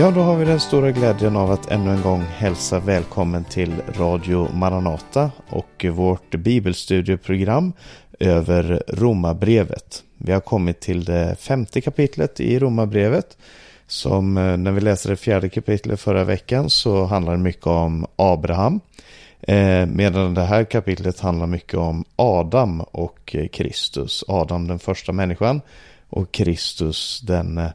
Ja, då har vi den stora glädjen av att ännu en gång hälsa välkommen till Radio Maranata och vårt bibelstudieprogram över Romarbrevet. Vi har kommit till det femte kapitlet i Romarbrevet. Som eh, när vi läste det fjärde kapitlet förra veckan så handlar det mycket om Abraham. Eh, medan det här kapitlet handlar mycket om Adam och Kristus. Adam den första människan och Kristus den eh,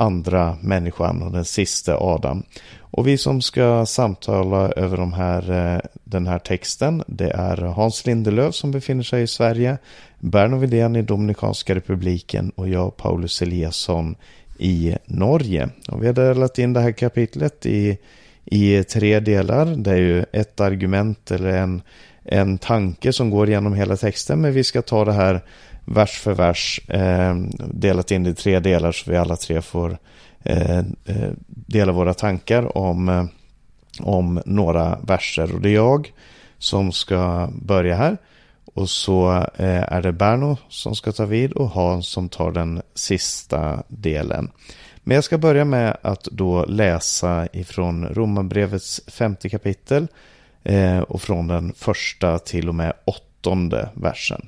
andra människan och den sista Adam. Och vi som ska samtala över de här, eh, den här texten det är Hans Lindelöf som befinner sig i Sverige, Berno Widén i Dominikanska republiken och jag Paulus Eliasson i Norge. Och vi har delat in det här kapitlet i, i tre delar. Det är ju ett argument eller en, en tanke som går igenom hela texten men vi ska ta det här vers för vers eh, delat in det i tre delar så vi alla tre får eh, eh dela våra tankar om, eh, om några verser. Och det är jag som ska börja här. Och så eh, är det Berno som ska ta vid och Hans som tar den sista delen. Men jag ska börja med att då läsa ifrån Romarbrevets femte kapitel eh, och från den första till och med åttonde versen.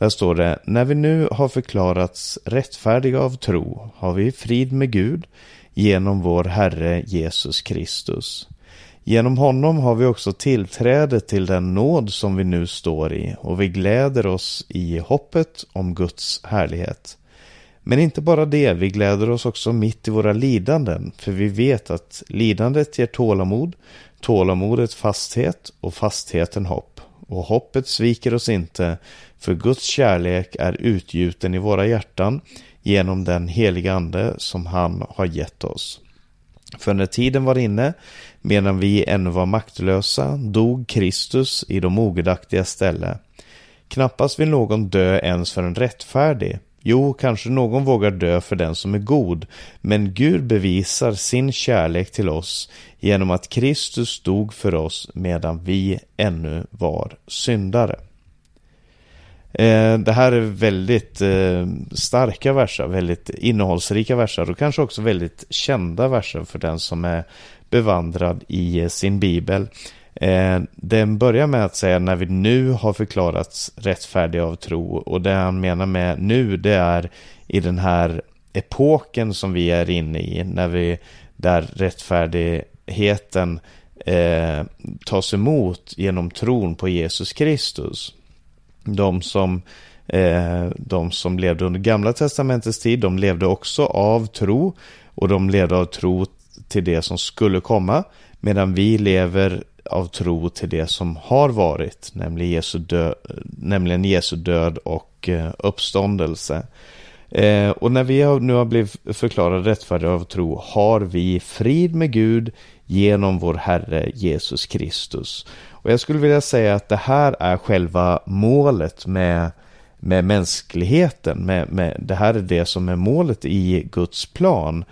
Där står det, när vi nu har förklarats rättfärdiga av tro har vi frid med Gud genom vår Herre Jesus Kristus. Genom honom har vi också tillträde till den nåd som vi nu står i och vi gläder oss i hoppet om Guds härlighet. Men inte bara det, vi gläder oss också mitt i våra lidanden, för vi vet att lidandet ger tålamod, tålamodet fasthet och fastheten hopp. Och hoppet sviker oss inte, för Guds kärlek är utgjuten i våra hjärtan genom den heliga Ande som han har gett oss. För när tiden var inne, medan vi ännu var maktlösa, dog Kristus i de ogudaktiga ställe. Knappast vill någon dö ens för en rättfärdig. Jo, kanske någon vågar dö för den som är god, men Gud bevisar sin kärlek till oss genom att Kristus dog för oss medan vi ännu var syndare. Eh, det här är väldigt eh, starka verser, väldigt innehållsrika verser och kanske också väldigt kända verser för den som är bevandrad i sin bibel. Eh, den börjar med att säga när vi nu har förklarats rättfärdiga av tro och det han menar med nu det är i den här epoken som vi är inne i när vi där rättfärdigheten eh, tas emot genom tron på Jesus Kristus. De som, eh, de som levde under gamla testamentets tid, de levde också av tro och de levde av tro till det som skulle komma, medan vi lever av tro till det som har varit, nämligen Jesu död, nämligen Jesu död och eh, uppståndelse. Eh, och när vi nu har blivit förklarade rättfärdiga av tro har vi frid med Gud genom vår Herre Jesus Kristus. Och jag skulle vilja säga att det här är själva målet med, med mänskligheten. Med, med, det här är det som är målet i Guds plan.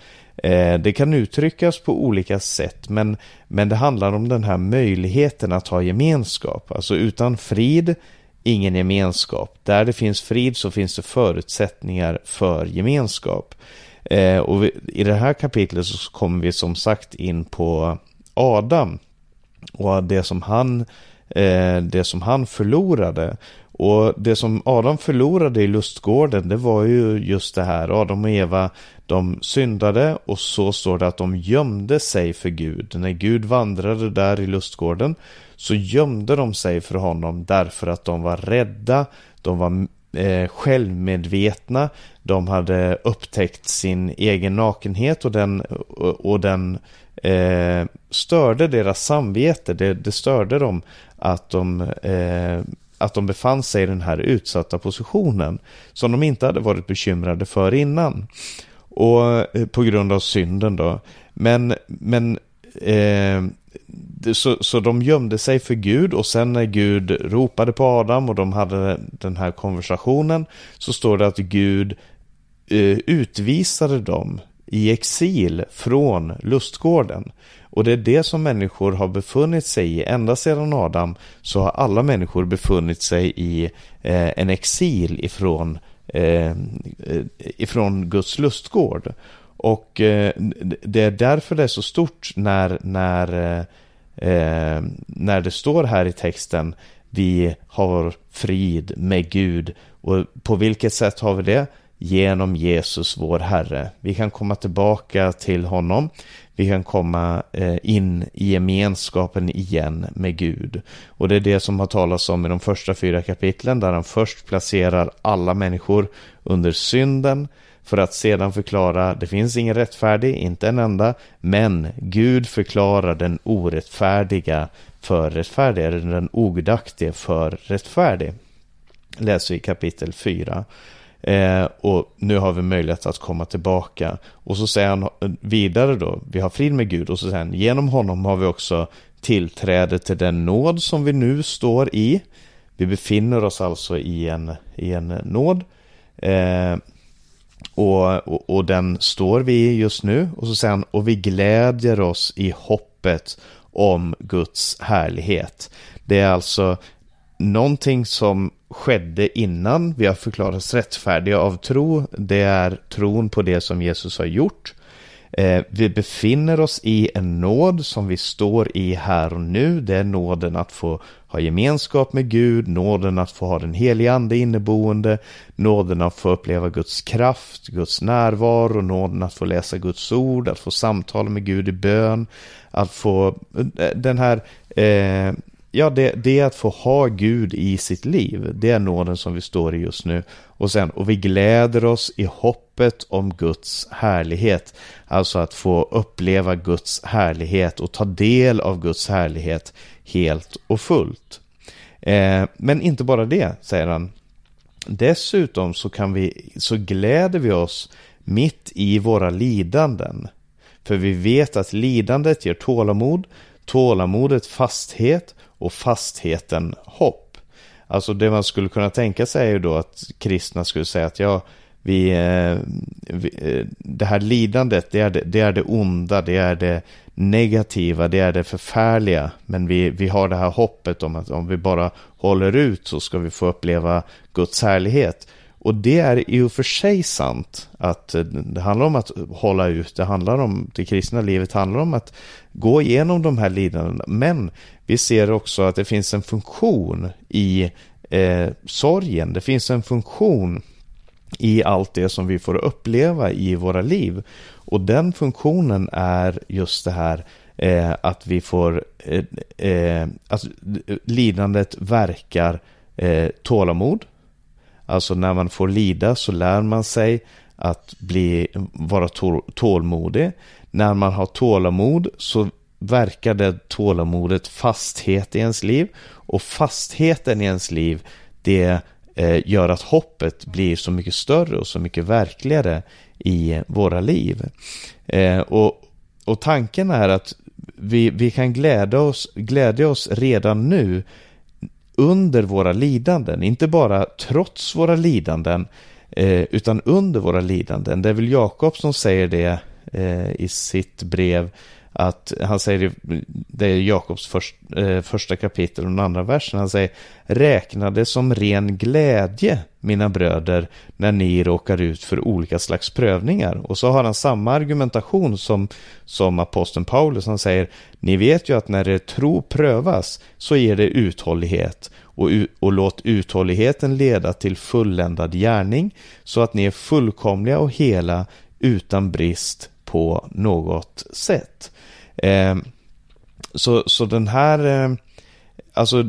Eh, det kan uttryckas på olika sätt men, men det handlar om den här möjligheten att ha gemenskap. Alltså utan frid, ingen gemenskap. Där det finns frid så finns det förutsättningar för gemenskap. Eh, och vi, i det här kapitlet så kommer vi som sagt in på Adam och det som han, eh, det som han förlorade. Och det som Adam förlorade i lustgården det var ju just det här. Adam och Eva de syndade och så står det att de gömde sig för Gud. När Gud vandrade där i lustgården så gömde de sig för honom därför att de var rädda. De var eh, självmedvetna. De hade upptäckt sin egen nakenhet och den, och, och den eh, störde deras samvete. Det, det störde dem att de, eh, att de befann sig i den här utsatta positionen som de inte hade varit bekymrade för innan. Och eh, på grund av synden då. Men, men eh, så, så de gömde sig för Gud och sen när Gud ropade på Adam och de hade den här konversationen så står det att Gud eh, utvisade dem i exil från lustgården. Och det är det som människor har befunnit sig i. Ända sedan Adam så har alla människor befunnit sig i eh, en exil ifrån, eh, ifrån Guds lustgård. Och eh, det är därför det är så stort när, när, eh, när det står här i texten vi har frid med Gud. Och på vilket sätt har vi det? Genom Jesus vår Herre. Vi kan komma tillbaka till honom. Vi kan komma eh, in i gemenskapen igen med Gud. Och det är det som har talats om i de första fyra kapitlen där han först placerar alla människor under synden för att sedan förklara, det finns ingen rättfärdig, inte en enda, men Gud förklarar den orättfärdiga för rättfärdig, eller den ogudaktige för rättfärdig. Läser vi kapitel 4. Eh, och nu har vi möjlighet att komma tillbaka. Och så säger han eh, vidare då, vi har frid med Gud och så säger han, genom honom har vi också tillträde till den nåd som vi nu står i. Vi befinner oss alltså i en, i en nåd. Eh, och, och, och, den står vi i just nu. Och så säger han, och vi glädjer oss i hoppet om Guds härlighet. Det är alltså någonting som skedde innan vi har förklarats rättfärdiga av tro. Det är tron på det som Jesus har gjort. Eh, vi befinner oss i en nåd som vi står i här och nu. Det är nåden att få ha gemenskap med Gud, nåden att få ha den helige ande inneboende, nåden att få uppleva Guds kraft, Guds närvaro, nåden att få läsa Guds ord, att få samtala med Gud i bön, att få eh, den här eh, Ja, det, det, är att få ha Gud i sitt liv. Det är nåden som vi står i just nu. Och sen, och vi gläder oss i hoppet om Guds härlighet. Alltså att få uppleva Guds härlighet och ta del av Guds härlighet helt och fullt. Eh, men inte bara det, säger han. Dessutom så, kan vi, så gläder vi oss mitt i våra lidanden. För vi vet att lidandet ger tålamod, tålamodet fasthet och fastheten hopp. Alltså det man skulle kunna tänka sig är ju då att kristna skulle säga att ja, vi, eh, vi, eh, det här lidandet, det är det, det är det onda, det är det negativa, det är det förfärliga. Men vi, vi har det här hoppet om att om vi bara håller ut så ska vi få uppleva Guds härlighet. Och det är i och för sig sant att eh, det handlar om att hålla ut, det handlar om, det kristna livet handlar om att gå igenom de här lidandena. Men vi ser också att det finns en funktion i eh, sorgen, det finns en funktion i allt det som vi får uppleva i våra liv. Och den funktionen är just det här eh, att vi får, eh, eh, lidandet verkar eh, tålamod. Alltså när man får lida så lär man sig att bli, vara tålmodig. När man har tålamod så verkar det tålamodet fasthet i ens liv. Och fastheten i ens liv, det eh, gör att hoppet blir så mycket större och så mycket verkligare i våra liv. Eh, och, och tanken är att vi, vi kan glädja oss, glädja oss redan nu under våra lidanden, inte bara trots våra lidanden, eh, utan under våra lidanden. Det är väl Jakob som säger det eh, i sitt brev att han säger, det är Jakobs först, eh, första kapitel och den andra versen, han säger Räkna det som ren glädje, mina bröder, när ni råkar ut för olika slags prövningar. Och så har han samma argumentation som, som aposteln Paulus, han säger Ni vet ju att när er tro prövas så ger det uthållighet och, och låt uthålligheten leda till fulländad gärning så att ni är fullkomliga och hela utan brist på något sätt. Eh, så, så den här, eh, alltså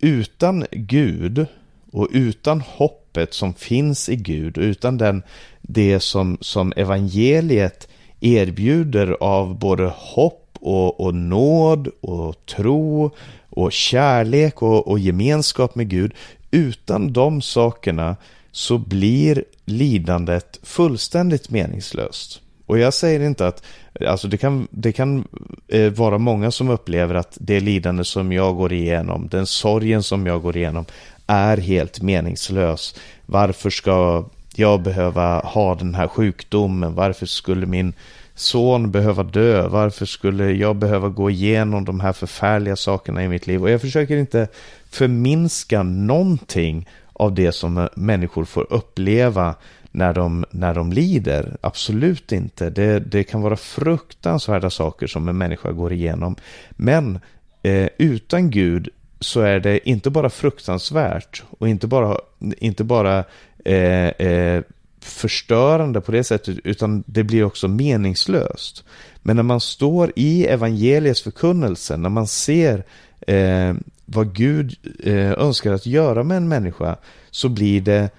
utan Gud och utan hoppet som finns i Gud och utan den, det som, som evangeliet erbjuder av både hopp och, och nåd och tro och kärlek och, och gemenskap med Gud. Utan de sakerna så blir lidandet fullständigt meningslöst. Och jag säger inte att, alltså det kan, det kan eh, vara många som upplever att det lidande som jag går igenom, den sorgen som jag går igenom, är helt meningslös. Varför ska jag behöva ha den här sjukdomen? Varför skulle min son behöva dö? Varför skulle jag behöva gå igenom de här förfärliga sakerna i mitt liv? Och jag försöker inte förminska någonting av det som människor får uppleva när de, när de lider. Absolut inte. Det, det kan vara fruktansvärda saker som en människa går igenom. Men eh, utan Gud så är det inte bara fruktansvärt och inte bara, inte bara eh, eh, förstörande på det sättet, utan det blir också meningslöst. Men när man står i evangeliets förkunnelse, när man ser eh, vad Gud eh, önskar att göra med en människa, så blir det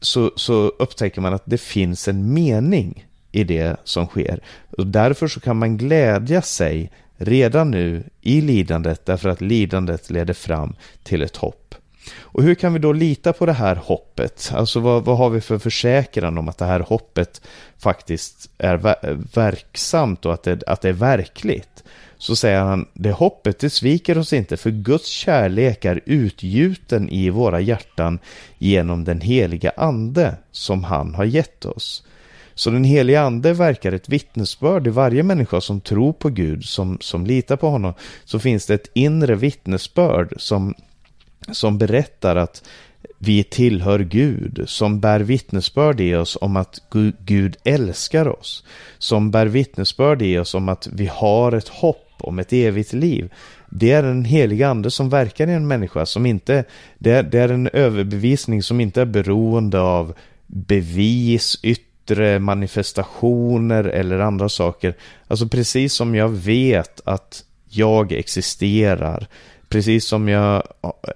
så, så upptäcker man att det finns en mening i det som sker. Och därför så kan man glädja sig redan nu i lidandet därför att lidandet leder fram till ett hopp. Och hur kan vi då lita på det här hoppet? Alltså vad, vad har vi för försäkran om att det här hoppet faktiskt är verksamt och att det, att det är verkligt? Så säger han, det hoppet det sviker oss inte för Guds kärlek är utgjuten i våra hjärtan genom den heliga ande som han har gett oss. Så den heliga ande verkar ett vittnesbörd i varje människa som tror på Gud, som, som litar på honom. Så finns det ett inre vittnesbörd som, som berättar att vi tillhör Gud, som bär vittnesbörd i oss om att Gud älskar oss, som bär vittnesbörd i oss om att vi har ett hopp om ett evigt liv. Det är en helig ande som verkar i en människa, som inte, det är, det är en överbevisning som inte är beroende av bevis, yttre yttre manifestationer eller andra saker. Alltså precis som jag vet att jag existerar, precis som jag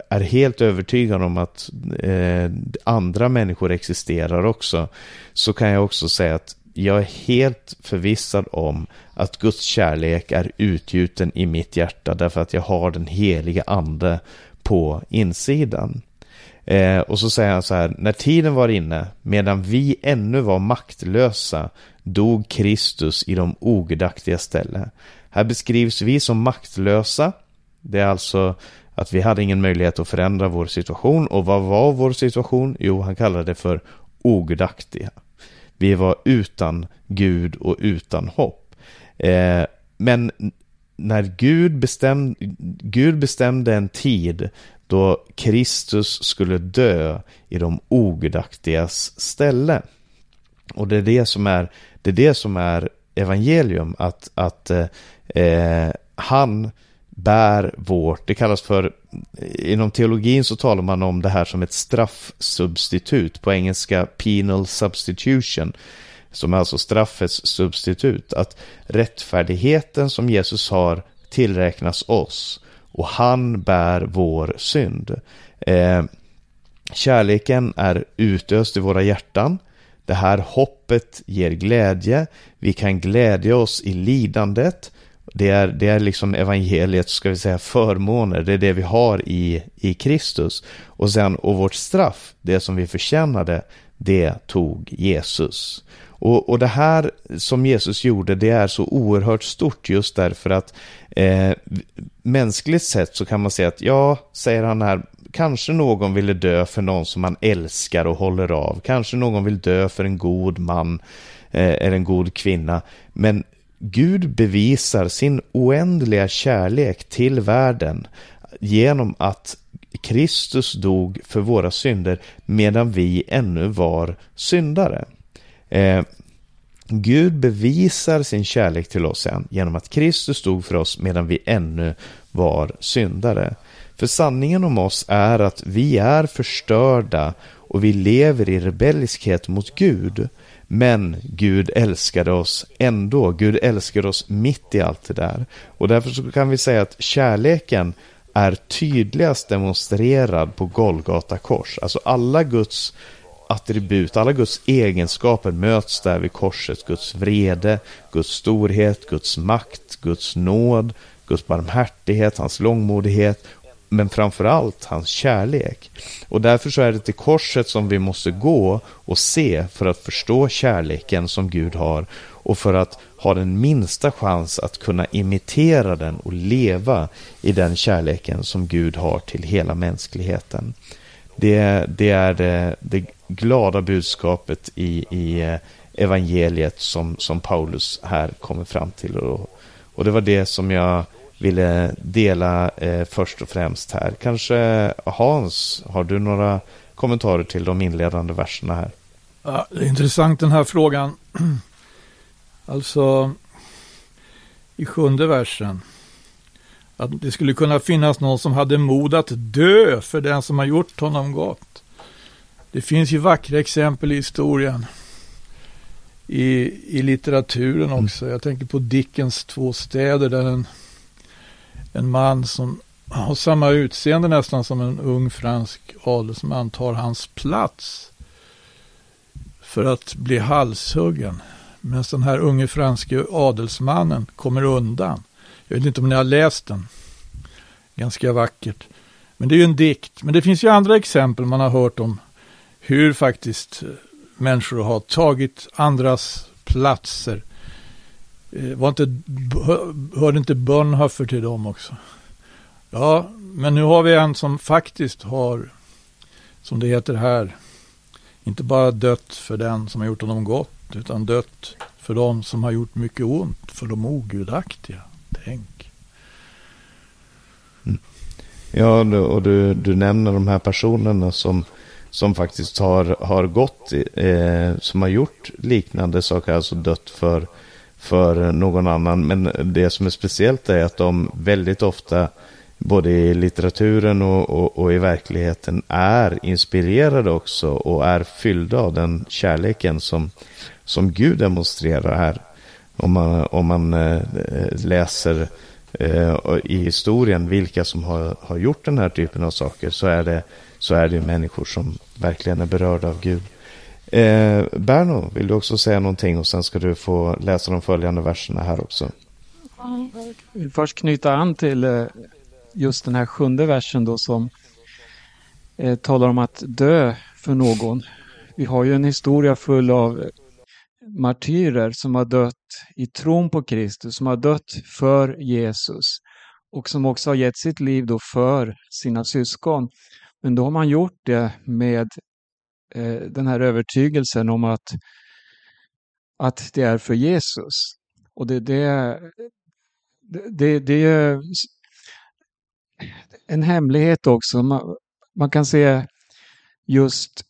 är helt övertygad om att eh, andra människor existerar också, så kan jag också säga att jag är helt förvissad om att Guds kärlek är utgjuten i mitt hjärta därför att jag har den heliga ande på insidan. Eh, och så säger han så här, när tiden var inne, medan vi ännu var maktlösa, dog Kristus i de ogudaktiga ställe. Här beskrivs vi som maktlösa. Det är alltså att vi hade ingen möjlighet att förändra vår situation. Och vad var vår situation? Jo, han kallade det för ogudaktiga. Vi var utan Gud och utan hopp. Eh, men när Gud bestämde, Gud bestämde en tid då Kristus skulle dö i de ogudaktigas ställe. Och det är det som är, det är, det som är evangelium, att, att eh, eh han bär vårt, det kallas för, inom teologin så talar man om det här som ett straffsubstitut, på engelska penal substitution, som är alltså straffets substitut, att rättfärdigheten som Jesus har tillräknas oss och han bär vår synd. Eh, kärleken är utöst i våra hjärtan. Det här hoppet ger glädje. Vi kan glädja oss i lidandet. Det är, det är liksom evangeliets, ska vi säga, förmåner. Det är det vi har i, i Kristus. Och sen, och vårt straff, det som vi förtjänade, det tog Jesus. Och, och det här som Jesus gjorde, det är så oerhört stort just därför att eh, mänskligt sett så kan man säga att ja, säger han här, kanske någon ville dö för någon som man älskar och håller av. Kanske någon vill dö för en god man eh, eller en god kvinna. Men Gud bevisar sin oändliga kärlek till världen genom att Kristus dog för våra synder medan vi ännu var syndare. Eh, Gud bevisar sin kärlek till oss sen genom att Kristus dog för oss medan vi ännu var syndare. För sanningen om oss är att vi är förstörda och vi lever i rebelliskhet mot Gud. Men Gud älskade oss ändå. Gud älskade oss mitt i allt det där. Och därför så kan vi säga att kärleken är tydligast demonstrerad på Golgata kors. Alltså alla Guds attribut, alla Guds egenskaper möts där vid korset. Guds vrede, Guds storhet, Guds makt, Guds nåd, Guds barmhärtighet, hans långmodighet, men framförallt hans kärlek. Och därför så är det till korset som vi måste gå och se för att förstå kärleken som Gud har och för att ha den minsta chans att kunna imitera den och leva i den kärleken som Gud har till hela mänskligheten. Det, det är det, det glada budskapet i, i eh, evangeliet som, som Paulus här kommer fram till. Och, och det var det som jag ville dela eh, först och främst här. Kanske Hans, har du några kommentarer till de inledande verserna här? Ja, det är intressant den här frågan. Alltså, i sjunde versen. Att det skulle kunna finnas någon som hade mod att dö för den som har gjort honom gott. Det finns ju vackra exempel i historien. I, i litteraturen mm. också. Jag tänker på Dickens två städer där en, en man som har samma utseende nästan som en ung fransk adelsman tar hans plats för att bli halshuggen. Medan den här unge franske adelsmannen kommer undan. Jag vet inte om ni har läst den. Ganska vackert. Men det är ju en dikt. Men det finns ju andra exempel man har hört om hur faktiskt människor har tagit andras platser. Eh, var inte, hörde inte Bonhoeffer till dem också? Ja, men nu har vi en som faktiskt har, som det heter här, inte bara dött för den som har gjort honom gott, utan dött för de som har gjort mycket ont, för de ogudaktiga. Tänk. Mm. Ja, och du, du nämner de här personerna som, som faktiskt har, har gått, eh, som har gjort liknande saker, alltså dött för, för någon annan. Men det som är speciellt är att de väldigt ofta både i litteraturen och, och, och, i verkligheten är inspirerade också och är fyllda av den kärleken som, som Gud demonstrerar här. Om man, om man eh, läser eh, i historien vilka som har, har gjort den här typen av saker så är det, så är det människor som verkligen är berörda av Gud. Eh, Berno, vill du också säga någonting och sen ska du få läsa de följande verserna här också. Jag vill först knyta an till eh, just den här sjunde versen då som eh, talar om att dö för någon. Vi har ju en historia full av martyrer som har dött i tron på Kristus, som har dött för Jesus och som också har gett sitt liv då för sina syskon. Men då har man gjort det med Eh, den här övertygelsen om att, att det är för Jesus. Och det, det, det, det är en hemlighet också. Man, man kan se just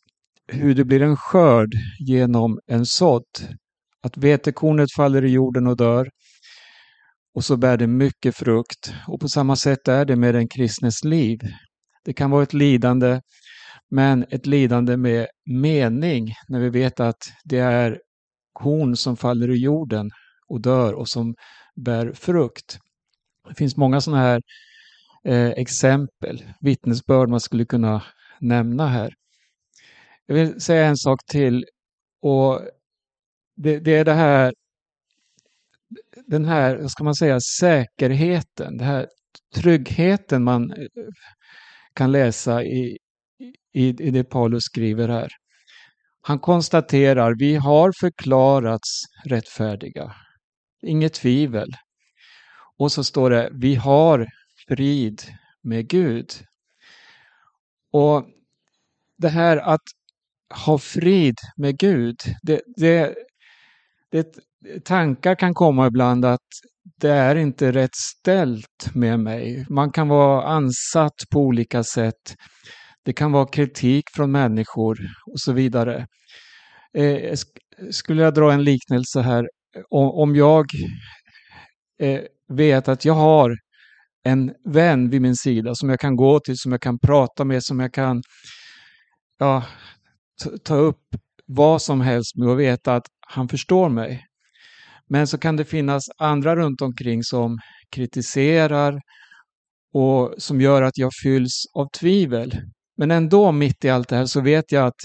hur det blir en skörd genom en sådd. Att vetekornet faller i jorden och dör och så bär det mycket frukt. Och på samma sätt är det med den kristnes liv. Det kan vara ett lidande, men ett lidande med mening när vi vet att det är korn som faller ur jorden och dör och som bär frukt. Det finns många sådana här eh, exempel, vittnesbörd man skulle kunna nämna här. Jag vill säga en sak till och det, det är det här den här, vad ska man säga, säkerheten, den här tryggheten man eh, kan läsa i, i, i det Paulus skriver här. Han konstaterar, vi har förklarats rättfärdiga. Inget tvivel. Och så står det, vi har frid med Gud. Och det här att ha frid med Gud, det, det, det, tankar kan komma ibland att det är inte rätt ställt med mig. Man kan vara ansatt på olika sätt. Det kan vara kritik från människor och så vidare. Eh, skulle jag dra en liknelse här. Eh, om jag eh, vet att jag har en vän vid min sida som jag kan gå till, som jag kan prata med, som jag kan ja, ta upp vad som helst med och veta att han förstår mig. Men så kan det finnas andra runt omkring som kritiserar och som gör att jag fylls av tvivel. Men ändå mitt i allt det här så vet jag att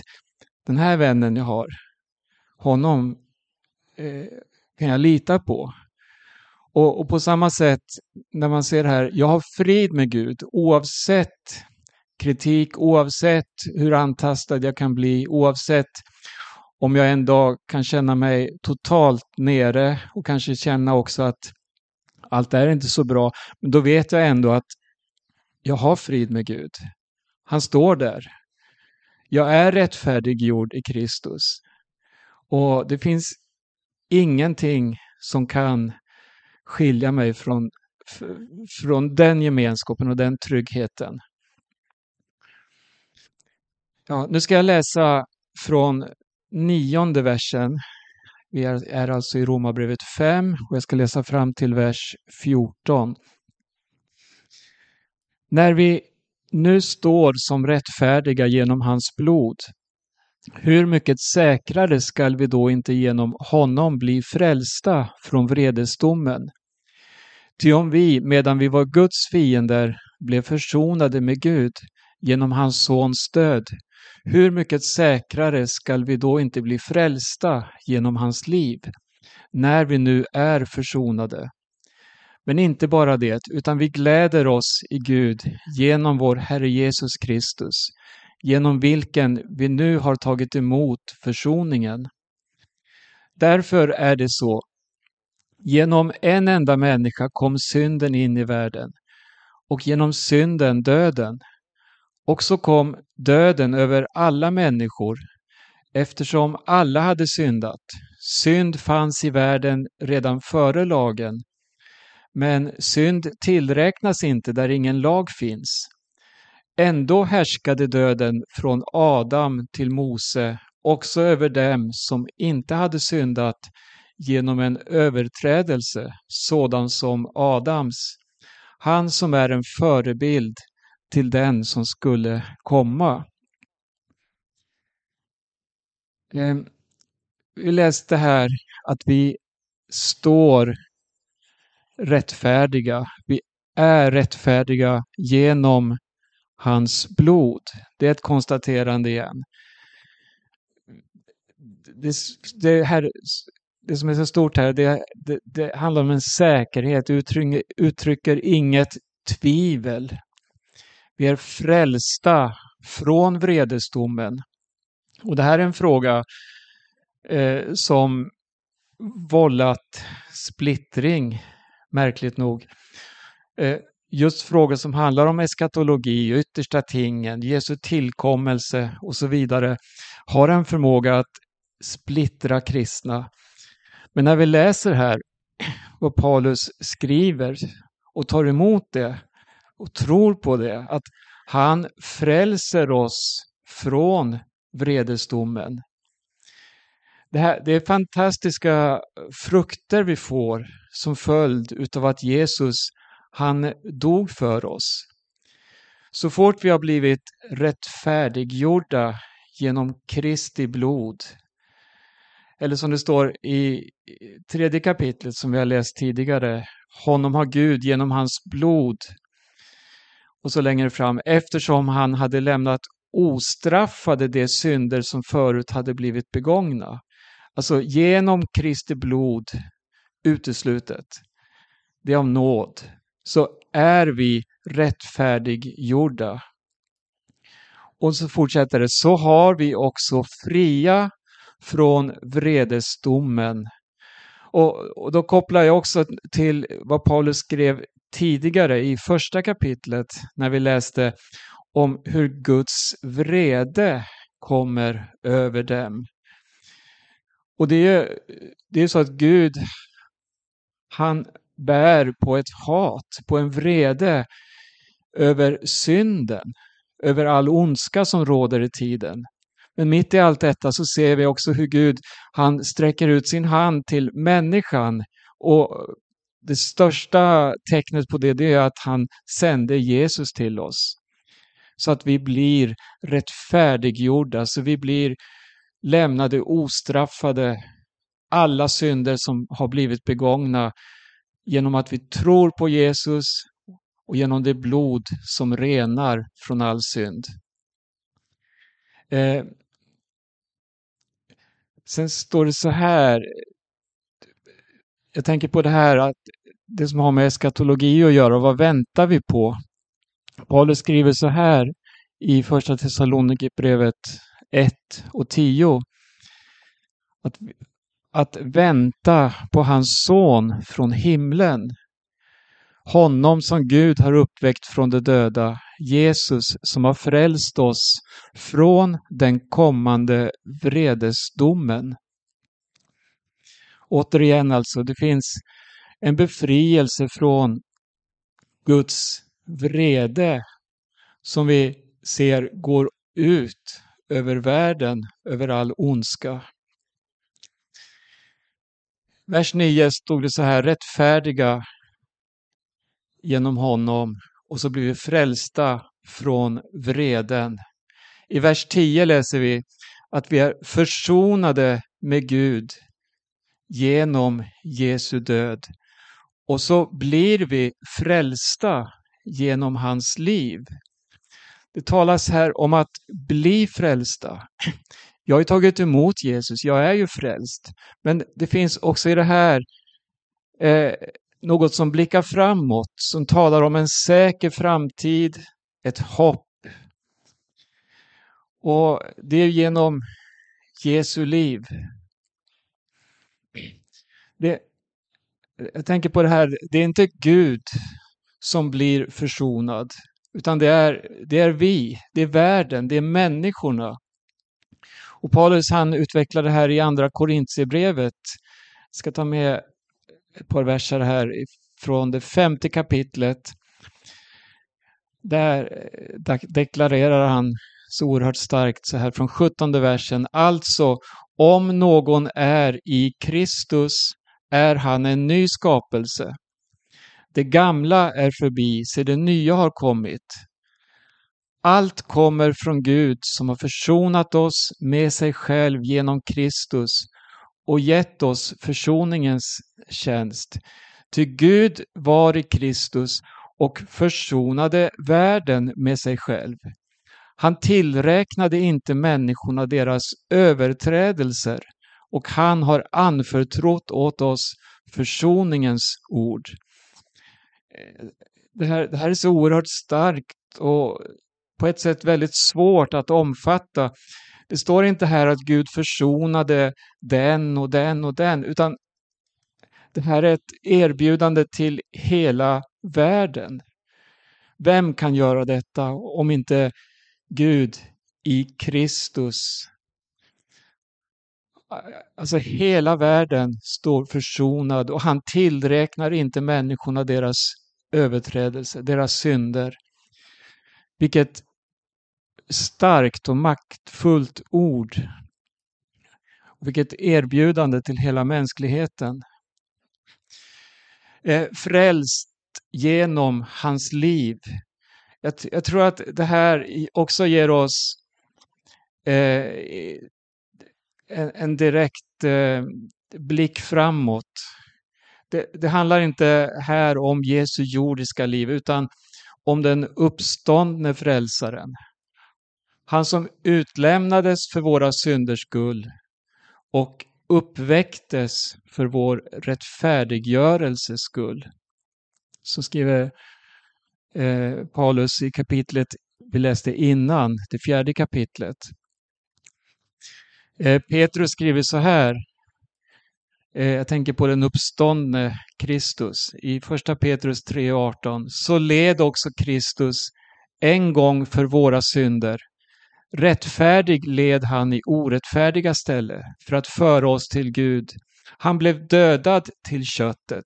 den här vännen jag har, honom eh, kan jag lita på. Och, och, på samma sätt när man ser det här, jag har frid med Gud oavsett kritik, oavsett hur antastad jag kan bli, oavsett om jag en dag kan känna mig totalt nere och kanske känna också att allt är inte så bra. Men då vet jag ändå att jag har frid med Gud. Han står där. Jag är rättfärdiggjord i Kristus. Och det finns ingenting som kan skilja mig från, från den gemenskapen och den tryggheten. Ja, nu ska jag läsa från nionde versen. Vi är, är alltså i Romarbrevet 5 och jag ska läsa fram till vers 14. När vi nu står som rättfärdiga genom hans blod, hur mycket säkrare skall vi då inte genom honom bli frälsta från vredesdomen? Ty om vi, medan vi var Guds fiender, blev försonade med Gud genom hans sons död, hur mycket säkrare skall vi då inte bli frälsta genom hans liv, när vi nu är försonade? Men inte bara det, utan vi gläder oss i Gud genom vår Herre Jesus Kristus, genom vilken vi nu har tagit emot försoningen. Därför är det så. Genom en enda människa kom synden in i världen och genom synden döden. Och så kom döden över alla människor eftersom alla hade syndat. Synd fanns i världen redan före lagen. Men synd tillräknas inte där ingen lag finns. Ändå härskade döden från Adam till Mose också över dem som inte hade syndat genom en överträdelse sådan som Adams, han som är en förebild till den som skulle komma. Ehm, vi läste här att vi står rättfärdiga. Vi är rättfärdiga genom hans blod. Det är ett konstaterande igen. Det, det, här, det som är så stort här, det, det, det handlar om en säkerhet, uttrycker, uttrycker inget tvivel. Vi är frälsta från vredesdomen. Och det här är en fråga eh, som vållat splittring, märkligt nog. Eh, just frågor som handlar om eskatologi, yttersta tingen, Jesu tillkommelse och så vidare har en förmåga att splittra kristna. Men när vi läser här vad Paulus skriver och tar emot det och tror på det, att han frälser oss från vredesdomen. Det, här, det är fantastiska eh, frukter vi får som följd utav att Jesus han dog för oss. Så fort vi har blivit rättfärdiggjorda genom Kristi blod, eller som det står i tredje kapitlet som vi har läst tidigare, honom har Gud genom hans blod. Och så längre fram, eftersom han hade lämnat ostraffade de synder som förut hade blivit begångna. Alltså genom Kristi blod uteslutet. Det är av nåd så är vi rättfärdiggjorda. Och så fortsätter det, så har vi också fria från vredesdomen. Och, och då kopplar jag också till vad Paulus skrev tidigare i första kapitlet när vi läste om hur Guds vrede kommer över dem. Och det är, det är så att Gud, han bär på ett hat, på en vrede över synden, över all ondska som råder i tiden. Men mitt i allt detta så ser vi också hur Gud, han sträcker ut sin hand till människan och det största tecknet på det, det är att han sände Jesus till oss. Så att vi blir rättfärdiggjorda, så vi blir lämnade ostraffade. Alla synder som har blivit begångna genom att vi tror på Jesus och genom det blod som renar från all synd. Eh, sen står det så här, jag tänker på det här att det som har med eskatologi att göra, vad väntar vi på? Paulus skriver så här i första Thessalonikerbrevet 1 och 10. Att att vänta på hans son från himlen. Honom som Gud har uppväckt från de döda, Jesus som har frälst oss från den kommande vredesdomen. Återigen alltså, det finns en befrielse från Guds vrede som vi ser går ut över världen, över all ondska. Vers 9 stod det så här, rättfärdiga genom honom och så blir vi frälsta från vreden. I vers 10 läser vi att vi är försonade med Gud genom Jesu död. Och så blir vi frälsta genom hans liv. Det talas här om att bli frälsta. Jag har ju tagit emot Jesus, jag är ju frälst. Men det finns också i det här eh, något som blickar framåt, som talar om en säker framtid, ett hopp. Och det är genom Jesu liv. Det, jag tänker på det här, det är inte Gud som blir försonad, utan det är, det är vi, det är världen, det är människorna. Och Paulus han utvecklar det här i andra Korintierbrevet. Jag ska ta med ett par verser här från det femte kapitlet. Eh, där deklarerar han så oerhört starkt så här från sjuttonde versen. Alltså, om någon är i Kristus är han en ny skapelse. Det gamla är förbi, se det nya har kommit. Allt kommer från Gud som har försonat oss med sig själv genom Kristus och gett oss försoningens tjänst. Ty Gud var i Kristus och försonade världen med sig själv. Han tillräknade inte människorna deras överträdelser och han har anförtrott åt oss försoningens ord. Det här, det här är så oerhört starkt och på ett sätt väldigt svårt att omfatta. Det står inte här att Gud försonade den och den och den, utan det här är ett erbjudande till hela världen. Vem kan göra detta om inte Gud i Kristus? Alltså hela världen står försonad och han tillräknar inte människorna deras överträdelser, deras synder. Vilket starkt och maktfullt ord. Vilket erbjudande till hela mänskligheten. Eh, frälst genom hans liv. Jag, jag, tror att det här också ger oss eh, en, en, direkt eh, blick framåt. Det, det handlar inte här om Jesu jordiska liv utan om den uppståndne frälsaren. Han som utlämnades för våra synders skull och uppväcktes för vår rättfärdiggörelses skull. Så skriver eh, Paulus i kapitlet vi läste innan, det fjärde kapitlet. Eh, Petrus skriver så här, Eh, jag tänker på den uppståndne Kristus, i första Petrus 3.18. Så led också Kristus en gång för våra synder Rättfärdig led han i orättfärdiga ställe för att föra oss till Gud. Han blev dödad till köttet,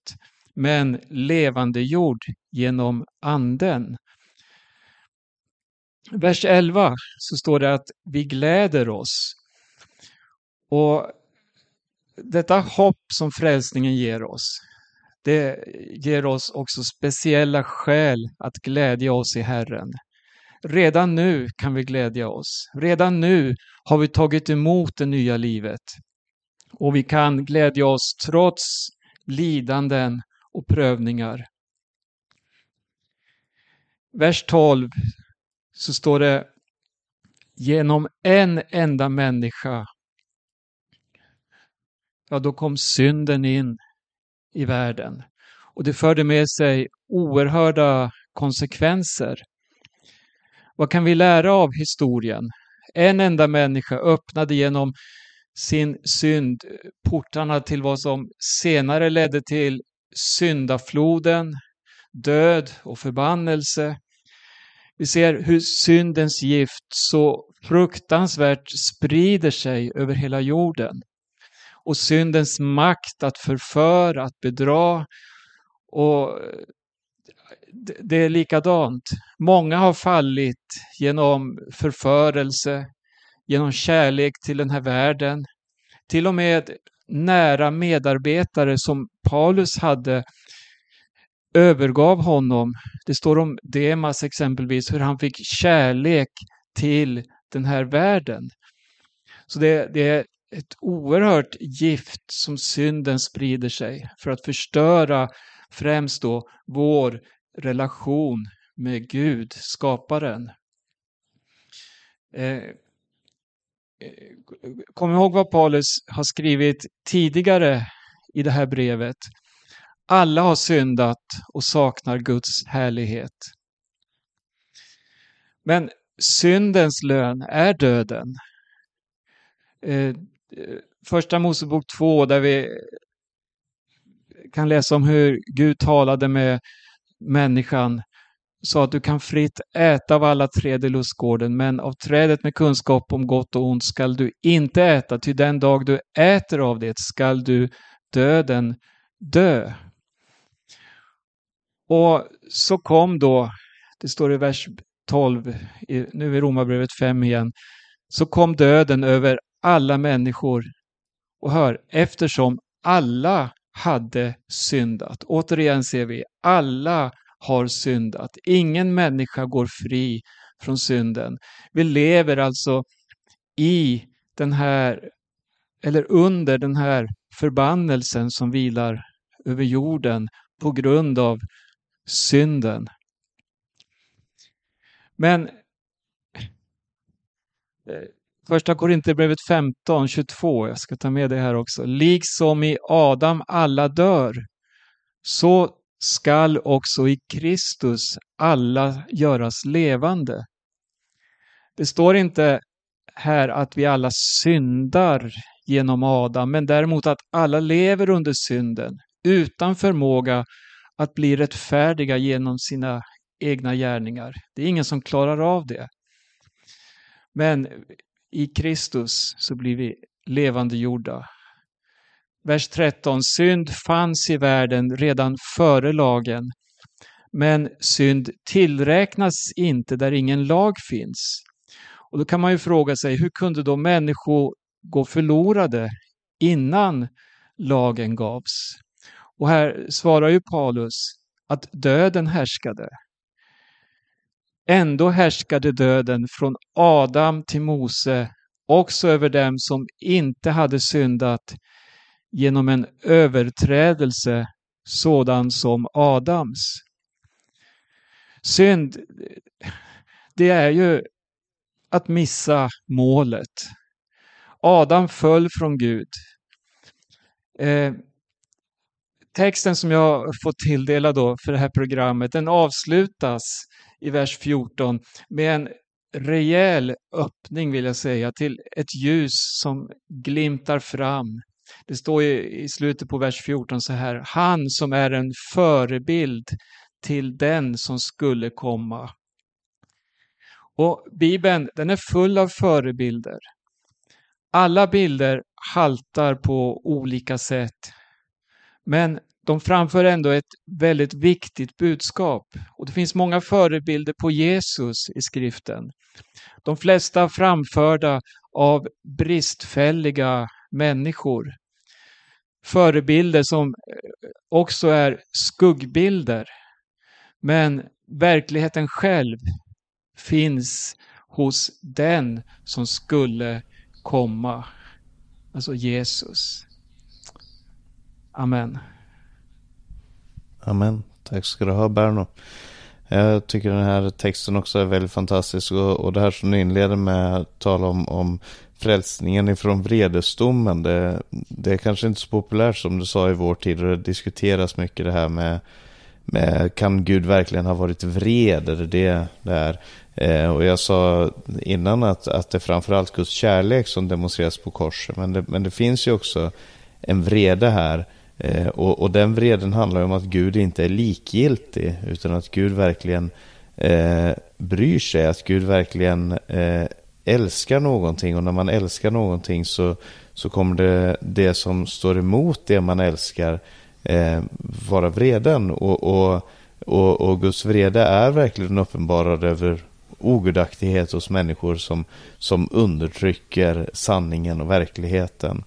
men levandegjord genom anden. Vers 11 så står det att vi gläder oss. Och detta hopp som frälsningen ger oss, det ger oss också speciella skäl att glädja oss i Herren. Redan nu kan vi glädja oss. Redan nu har vi tagit emot det nya livet. Och vi kan glädja oss trots lidanden och prövningar. Vers 12 så står det Genom en enda människa ja, då kom synden in i världen. Och det förde med sig oerhörda konsekvenser. Vad kan vi lära av historien? En enda människa öppnade genom sin synd portarna till vad som senare ledde till syndafloden, död och förbannelse. Vi ser hur syndens gift så fruktansvärt sprider sig över hela jorden. Och syndens makt att förföra, att bedra och det är likadant. Många har fallit genom förförelse, genom kärlek till den här världen. Till och med nära medarbetare som Paulus hade övergav honom. Det står om Demas exempelvis, hur han fick kärlek till den här världen. Så det, det är ett oerhört gift som synden sprider sig för att förstöra främst då vår relation med Gud, skaparen. Eh, eh, kom ihåg vad Paulus har skrivit tidigare i det här brevet. Alla har syndat och saknar Guds härlighet. Men syndens lön är döden. Eh, Eh, första Mosebok 2 där vi kan läsa om hur Gud talade med människan sa att du kan fritt äta av alla träd i lustgården, men av trädet med kunskap om gott och ont skall du inte äta, ty den dag du äter av det skall du döden dö. Och så kom då, det står i vers 12, nu är Romarbrevet 5 igen, så kom döden över alla människor. Och hör, eftersom alla hade syndat. Återigen ser vi, alla har syndat. Ingen människa går fri från synden. Vi lever alltså i den här, eller under den här förbannelsen som vilar över jorden på grund av synden. Men eh, Första Korinthierbrevet 15, 22, jag ska ta med det här också. Liksom i Adam alla dör, så skall också i Kristus alla göras levande. Det står inte här att vi alla syndar genom Adam, men däremot att alla lever under synden utan förmåga att bli rättfärdiga genom sina egna gärningar. Det är ingen som klarar av det. Men i Kristus så blir vi levande gjorda. Vers 13. Synd fanns i världen redan före lagen, men synd tillräknas inte där ingen lag finns. Och då kan man ju fråga sig, hur kunde då människor gå förlorade innan lagen gavs? Och här svarar ju Paulus att döden härskade. Ändå härskade döden från Adam till Mose också över dem som inte hade syndat genom en överträdelse sådan som Adams. Synd, det är ju att missa målet. Adam föll från Gud. Eh, texten som jag fått tilldela då för det här programmet, den avslutas i vers 14 med en rejäl öppning vill jag säga till ett ljus som glimtar fram. Det står i slutet på vers 14 så här, han som är en förebild till den som skulle komma. Och Bibeln den är full av förebilder. Alla bilder haltar på olika sätt. Men de framför ändå ett väldigt viktigt budskap. Och det finns många förebilder på Jesus i skriften. De flesta framförda av bristfälliga människor. Förebilder som eh, också är skuggbilder. Men verkligheten själv finns hos den som skulle komma. Alltså Jesus. Amen. Amen. Tack ska du ha Berno. Jag tycker den här texten också är väldigt fantastisk och, och det här som du inleder med att tala om, om frälsningen ifrån vredesdomen. Det, det är kanske inte så populärt som du sa i vår tid och det diskuteras mycket det här med, med kan Gud verkligen ha varit vred? Är det det det är? Eh, och jag sa innan att, att det är framförallt Guds kärlek som demonstreras på korset. Men det, men det finns ju också en vrede här Eh, och, och, den vreden handlar om att Gud inte är likgiltig utan att Gud verkligen eh, bryr sig, att Gud verkligen eh, älskar någonting och när man älskar någonting så, så kommer det, det som står emot det man älskar eh, vara vreden. Och, och, Och, och Guds vrede är verkligen uppenbarad över ogudaktighet hos människor som, som undertrycker sanningen och verkligheten.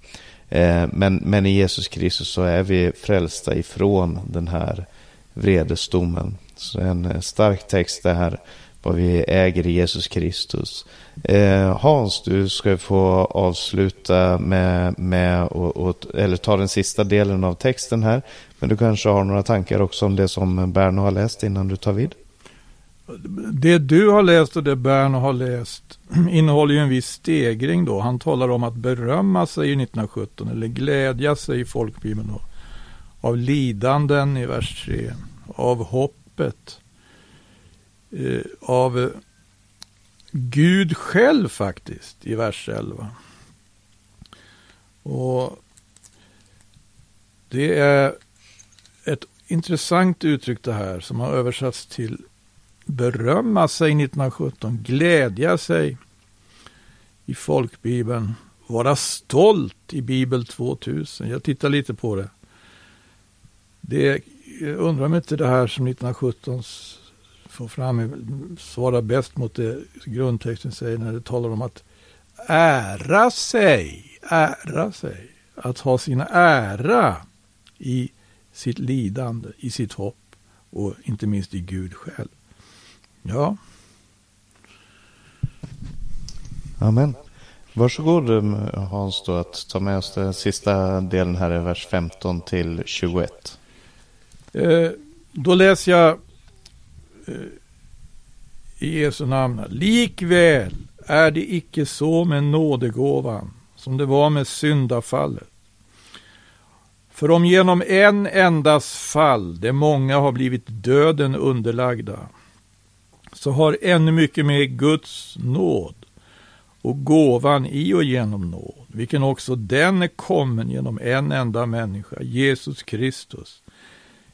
Eh, men, men i Jesus Kristus så är vi frälsta ifrån den här vredesdomen. Så en eh, stark text det här vad vi äger i Jesus Kristus. Eh, Hans, du ska få avsluta med, med och, och, eller ta den sista delen av texten här. Men du kanske har några tankar också om det som Berno har läst innan du tar vid? Det du har läst och det Berno har läst innehåller ju en viss stegring då. Han talar om att berömma sig i 1917 eller glädja sig i folkbibeln då. Av lidanden i vers 3. Av hoppet. Eh, av Gud själv faktiskt i vers 11. Och det är ett intressant uttryck det här som har översatts till berömma sig 1917, glädja sig i folkbibeln, vara stolt i Bibel 2000. Jag tittar lite på det. Det jag undrar om inte det här som 1917 får fram svarar bäst mot det grundtexten säger när det talar om att ära sig, ära sig, att ha sin ära i sitt lidande, i sitt hopp och inte minst i Gud själv. Ja. Amen. Varsågod Hans då att ta med oss den sista delen här i vers 15 till 21. Eh, då läser jag eh, i Jesu namn. Likväl är det icke så med nådegåvan som det var med syndafallet. För om genom en endas fall de många har blivit döden underlagda, så har ännu mycket mer Guds nåd och gåvan i och genom nåd, vilken också den är kommen genom en enda människa, Jesus Kristus,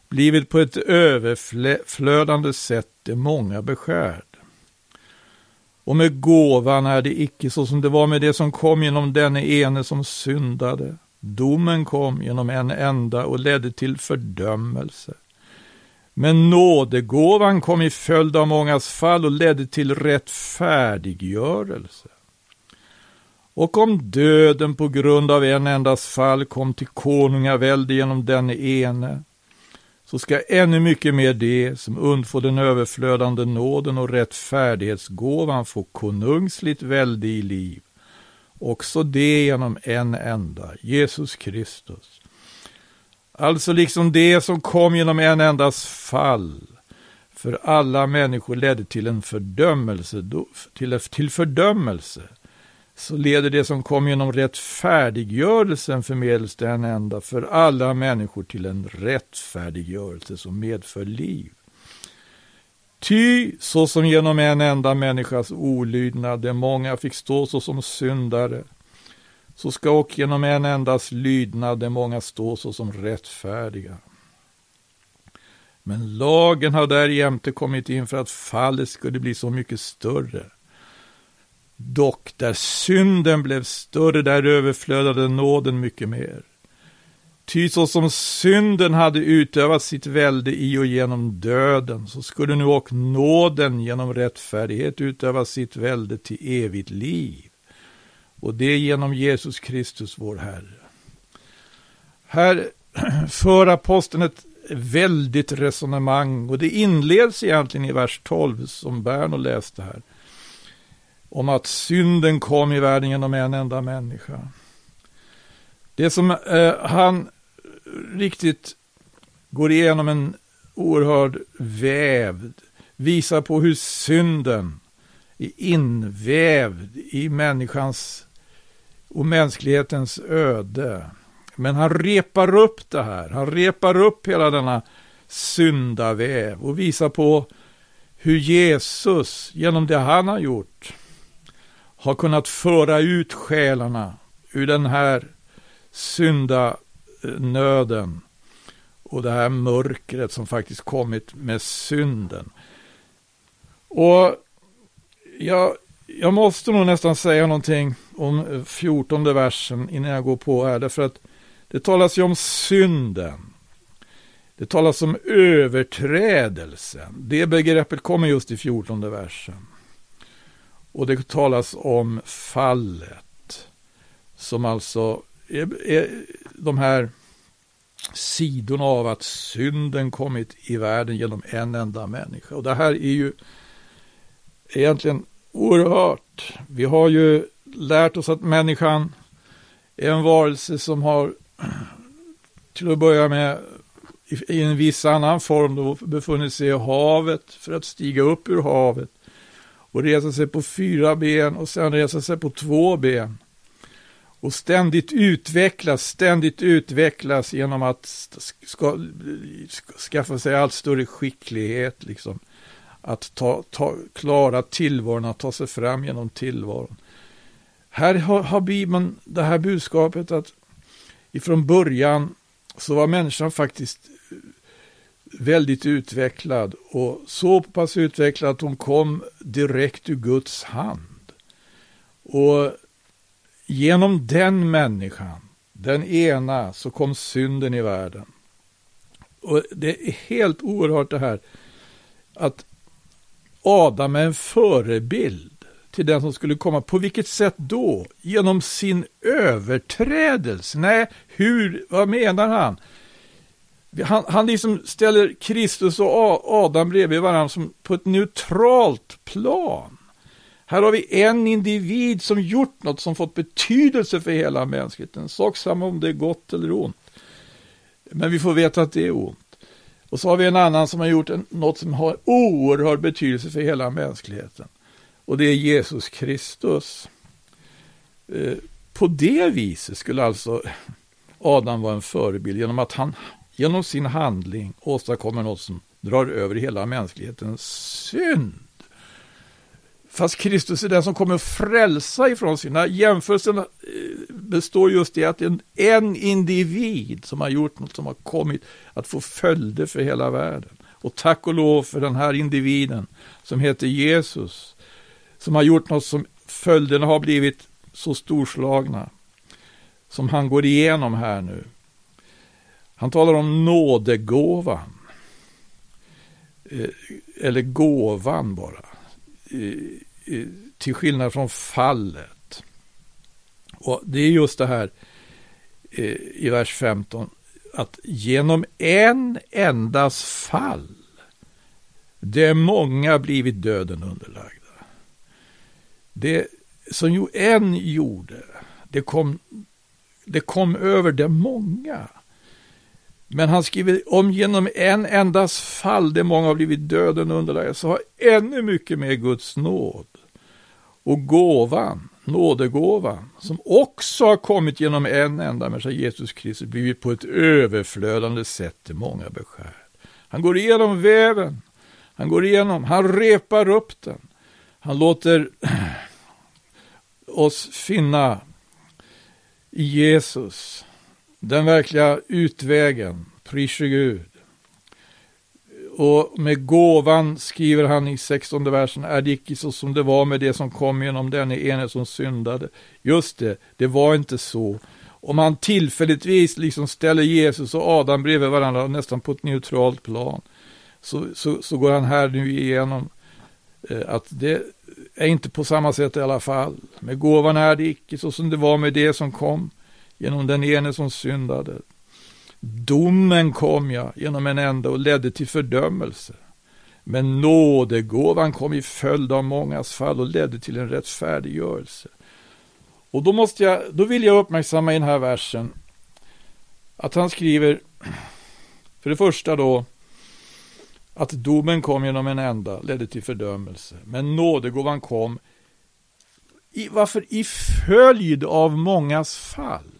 blivit på ett överflödande sätt det många beskärd. Och med gåvan är det icke så som det var med det som kom genom denne ene som syndade. Domen kom genom en enda och ledde till fördömelse. Men nådegåvan kom i följd av mångas fall och ledde till rättfärdiggörelse. Och om döden på grund av en endas fall kom till konungavälde genom den ene, så ska ännu mycket mer det som undfår den överflödande nåden och rättfärdighetsgåvan få konungsligt välde i liv. Också det genom en enda, Jesus Kristus. Alltså liksom det som kom genom en endas fall. För alla människor ledde till en fördömelse, till, till fördömelse. Så leder det som kom genom rättfärdiggörelsen förmedels till en enda. För alla människor till en rättfärdiggörelse som medför liv. Ty så som genom en enda människas olydnad de många fick stå såsom syndare, så ska och genom en endas lydnad de många stå såsom rättfärdiga. Men lagen har därjämte kommit in för att fallet skulle bli så mycket större. Dock, där synden blev större, där överflödade nåden mycket mer. Ty så som synden hade utövat sitt välde i och genom döden, så skulle nu och nåden genom rättfärdighet utöva sitt välde till evigt liv. Och det genom Jesus Kristus vår Herre. Här för aposteln ett väldigt resonemang och det inleds egentligen i vers 12 som Berno läste här om att synden kom i världen genom en enda människa. Det som eh, han riktigt går igenom en oerhörd väv, visar på hur synden är invävd i människans och mänsklighetens öde. Men han repar upp det här, han repar upp hela denna syndaväv och visar på hur Jesus genom det han har gjort har kunnat föra ut själarna ur den här syndanöden och det här mörkret som faktiskt kommit med synden. Och jag, jag måste nog nästan säga någonting om eh, fjortonde versen innan jag går på här, därför att det talas ju om synden. Det talas om överträdelsen. Det begreppet kommer just i 14 versen. Och det talas om fallet. Som alltså är, är de här sidorna av att synden kommit i världen genom en enda människa. Och det här är ju egentligen oerhört. Vi har ju lärt oss att människan är en varelse som har till att börja med i en viss annan form då befunnit sig i havet för att stiga upp ur havet och resa sig på fyra ben och sen resa sig på två ben. Och ständigt utvecklas, ständigt utvecklas genom att ska, skaffa sig allt större skicklighet, liksom. Att ta, ta, klara tillvaron, att ta sig fram genom tillvaron. Här har, har Bibeln det här budskapet att ifrån början så var människan faktiskt väldigt utvecklad och så pass utvecklad att hon kom direkt ur Guds hand. Och genom den människan, den ena, så kom synden i världen. Och det är helt oerhört det här att Adam är en förebild till den som skulle komma. På vilket sätt då? Genom sin överträdelse? Nej, hur? Vad menar han? Han, han liksom ställer Kristus och Adam bredvid varandra som på ett neutralt plan. Här har vi en individ som gjort något som fått betydelse för hela mänskligheten. Sak samma om det är gott eller ont. Men vi får veta att det är ont. Och så har vi en annan som har gjort en, något som har oerhörd betydelse för hela mänskligheten. Och det är Jesus Kristus. Eh, på det viset skulle alltså Adam vara en förebild genom att han genom sin handling åstadkommer något som drar över hela mänsklighetens synd. Fast Kristus är den som kommer frälsa ifrån sina jämförelser eh, består just i att en, en individ som har gjort något som har kommit att få följder för hela världen. Och tack och lov för den här individen som heter Jesus som har gjort något som följderna har blivit så storslagna som han går igenom här nu. Han talar om nådegåvan. Eh, eller gåvan bara. Eh, eh, till skillnad från fallet. Och det är just det här i vers 15. Att genom en endas fall det är många blivit döden underlagda. Det som ju en gjorde, det kom, det kom över det många. Men han skriver om genom en endas fall, det många har blivit döden underlagda, så har ännu mycket mer Guds nåd och gåvan, nådegåvan, som också har kommit genom en enda människa, Jesus Kristus, blivit på ett överflödande sätt till många beskär. Han går igenom väven, han går igenom, han repar upp den, han låter oss finna i Jesus den verkliga utvägen, prise Gud. Och med gåvan skriver han i 16 versen, är det icke så som det var med det som kom genom den ene som syndade. Just det, det var inte så. Om man tillfälligtvis liksom ställer Jesus och Adam bredvid varandra nästan på ett neutralt plan, så, så, så går han här nu igenom Eh, att det, är inte på samma sätt i alla fall. Med gåvan är det icke så som det var med det som kom genom den ene som syndade. Domen kom jag genom en enda och ledde till fördömelse. Men nådegåvan kom i följd av mångas fall och ledde till en rättfärdiggörelse. Och då, måste jag, då vill jag uppmärksamma i den här versen att han skriver, för det första då, att domen kom genom en enda ledde till fördömelse. Men nådegåvan kom i, varför i följd av mångas fall.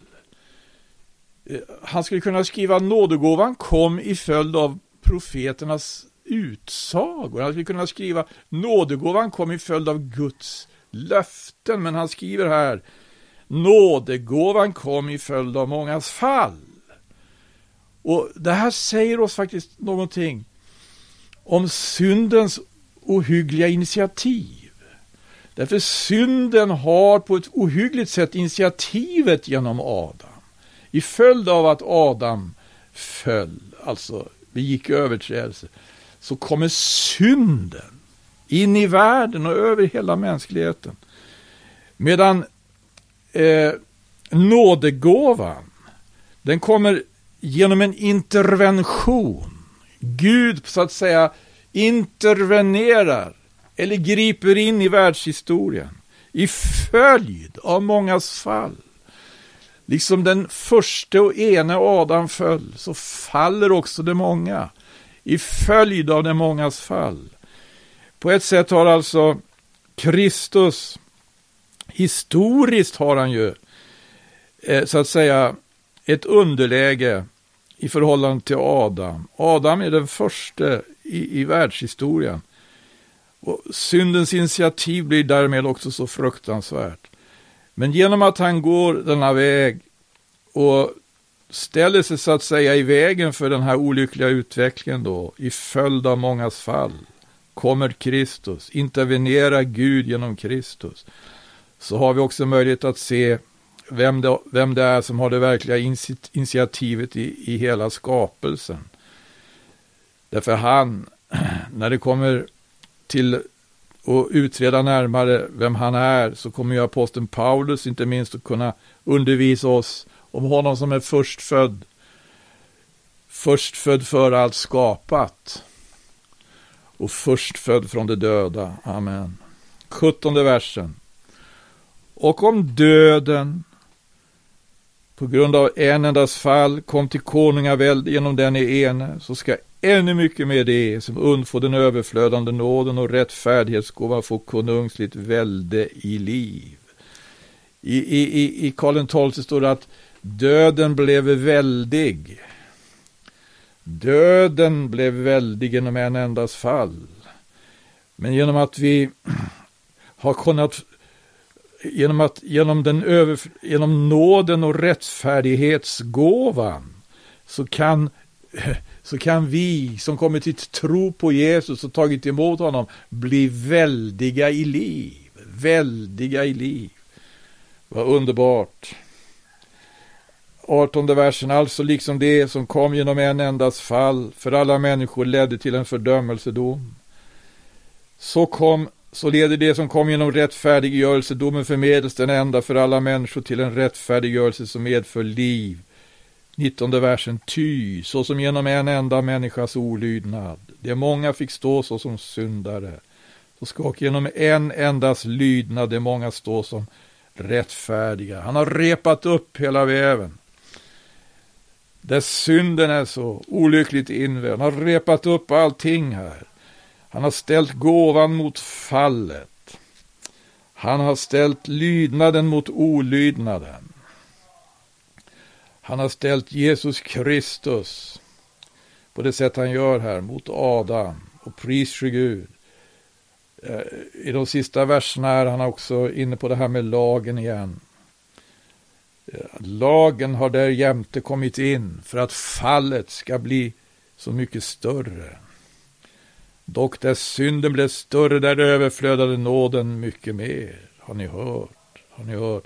Eh, han skulle kunna skriva nådegåvan kom i följd av profeternas utsagor. Han skulle kunna skriva nådegåvan kom i följd av Guds löften. Men han skriver här nådegåvan kom i följd av mångas fall. Och det här säger oss faktiskt någonting om syndens ohyggliga initiativ. Därför synden har på ett ohyggligt sätt initiativet genom Adam. I följd av att Adam föll, alltså begick överträdelse, så kommer synden in i världen och över hela mänskligheten. Medan eh, nådegåvan, den kommer genom en intervention. Gud så att säga intervenerar eller griper in i världshistorien i följd av mångas fall. Liksom den första och ene Adam föll, så faller också de många i följd av de mångas fall. På ett sätt har alltså Kristus, historiskt har han ju, eh, så att säga, ett underläge i förhållande till Adam. Adam är den första i, i världshistorien. Och syndens initiativ blir därmed också så fruktansvärt. Men genom att han går denna väg och ställer sig så att säga i vägen för den här olyckliga utvecklingen då, i följd av mångas fall, kommer Kristus, intervenerar Gud genom Kristus, så har vi också möjlighet att se vem det, vem det är som har det verkliga initiativet i, i hela skapelsen. Därför han, när det kommer till att utreda närmare vem han är, så kommer ju aposteln Paulus inte minst att kunna undervisa oss om honom som är förstfödd. Förstfödd för allt skapat. Och förstfödd från de döda. Amen. 17 versen. Och om döden på grund av en endas fall kom till konungavälde genom den ene, så ska ännu mycket med det som undfå den överflödande nåden och rättfärdighetsgåvan få konungsligt välde i liv. I, i, i, i Karl XII står det att döden blev väldig. Döden blev väldig genom en endas fall. Men genom att vi har kunnat genom, att, genom, den över, genom nåden och rättfärdighetsgåvan så kan, så kan vi som kommit till tro på Jesus och tagit emot honom bli väldiga i liv. Väldiga i liv. Vad underbart. 18 versen, alltså liksom det som kom genom en endas fall för alla människor ledde till en fördömelsedom. Så kom så leder det som kom genom rättfärdiggörelse, domen förmedels den enda för alla människor till en rättfärdiggörelse som medför liv. 19 versen, ty, så som genom en enda människas olydnad, det många fick stå så som syndare, så ska och genom en endas lydnad det många stå som rättfärdiga. Han har repat upp hela väven. Där synden är så olyckligt invävd. Han har repat upp allting här. Han har ställt gåvan mot fallet. Han har ställt lydnaden mot olydnaden. Han har ställt Jesus Kristus på det sätt han gör här mot Adam och pris Gud. Eh, I de sista verserna är han också inne på det här med lagen igen. Eh, lagen har där jämte kommit in för att fallet ska bli så mycket större. Dock där synden blev större, där överflödade nåden mycket mer. Har ni hört? Har ni hört?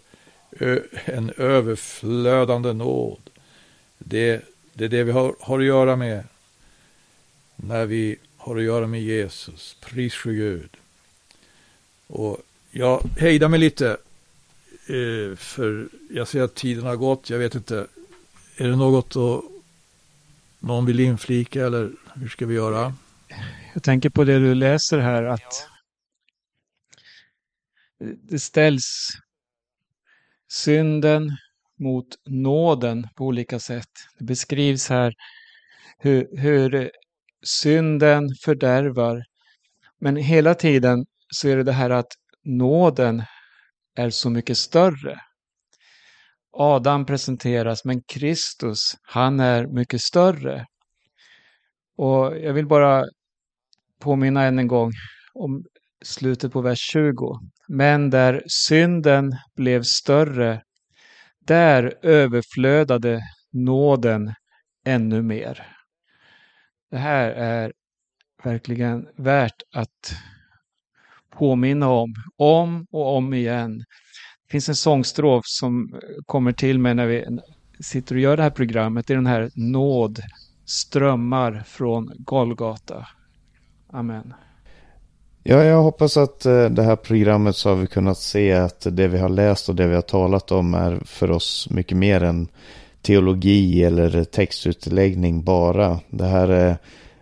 Ö en överflödande nåd. Det, det är det vi har, har att göra med när vi har att göra med Jesus. Pris för Gud. Och jag hejdar mig lite. Eh, för jag ser att tiden har gått. Jag vet inte. Är det något att någon vill inflika eller hur ska vi göra? Jag tänker på det du läser här att det ställs synden mot nåden på olika sätt. Det beskrivs här hur, hur synden fördärvar. Men hela tiden så är det det här att nåden är så mycket större. Adam presenteras, men Kristus, han är mycket större. Och jag vill bara påminna än en gång om slutet på vers 20. Men där synden blev större, där överflödade nåden ännu mer. Det här är verkligen värt att påminna om, om och om igen. Det finns en sångstrof som kommer till mig när vi sitter och gör det här programmet, det är den här nåd strömmar från Golgata. Amen. Ja, jag hoppas att eh, det här programmet så har vi kunnat se att det vi har läst och det vi har talat om är för oss mycket mer än teologi eller textutläggning bara. Det här är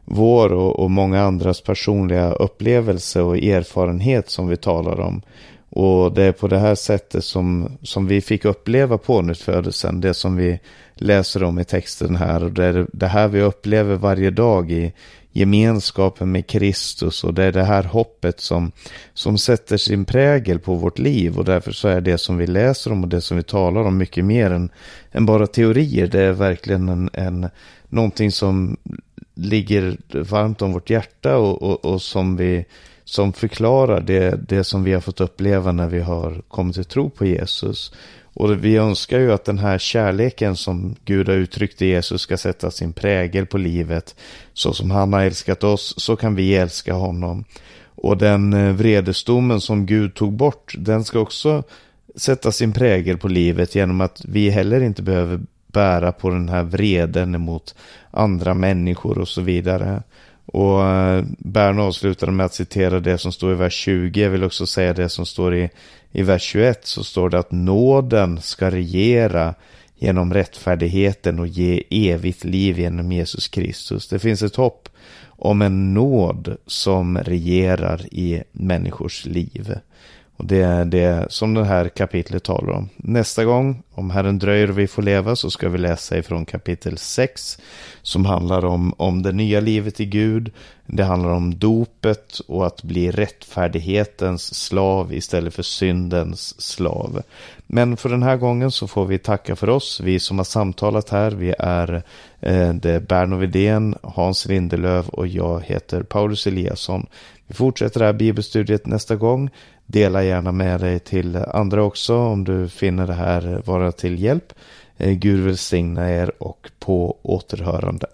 vår och, och många andras personliga upplevelse och erfarenhet som vi talar om. Och det är på det här sättet som, som vi fick uppleva pånyttfödelsen, det som vi läser om i texten här. Och det är det här vi upplever varje dag i gemenskapen med Kristus och det är det här hoppet som, som sätter sin prägel på vårt liv och därför så är det som vi läser om och det som vi talar om mycket mer än, än bara teorier. Det är verkligen en, en, någonting som ligger varmt om vårt hjärta och, och, och som vi som förklarar det, det som vi har fått uppleva när vi har kommit till tro på Jesus. Och vi önskar ju att den här kärleken som Gud har uttryckt i Jesus ska sätta sin prägel på livet. Så som han har älskat oss, så kan vi älska honom. Och den eh, vredesdomen som Gud tog bort, den ska också sätta sin prägel på livet genom att vi heller inte behöver bära på den här vreden emot andra människor och så vidare. Och eh, Bern avslutade med att citera det som står i vers 20. Jag vill också säga det som står i, i vers 21. Så står det att nåden ska regera genom rättfärdigheten och ge evigt liv genom Jesus Kristus. Det finns ett hopp om en nåd som regerar i människors liv. Och det är det som det här kapitlet talar om. Nästa gång, om Herren dröjer och vi får leva, så ska vi läsa ifrån kapitel 6. Som handlar om, om det nya livet i Gud. Det handlar om dopet och att bli rättfärdighetens slav istället för syndens slav. Men för den här gången så får vi tacka för oss. Vi som har samtalat här, vi är eh, det Berno Widén, Hans Lindelöv och jag heter Paulus Eliasson. Vi fortsätter det här bibelstudiet nästa gång. Dela gärna med dig till andra också om du finner det här vara till hjälp. Eh, Gud välsigna er och på återhörande.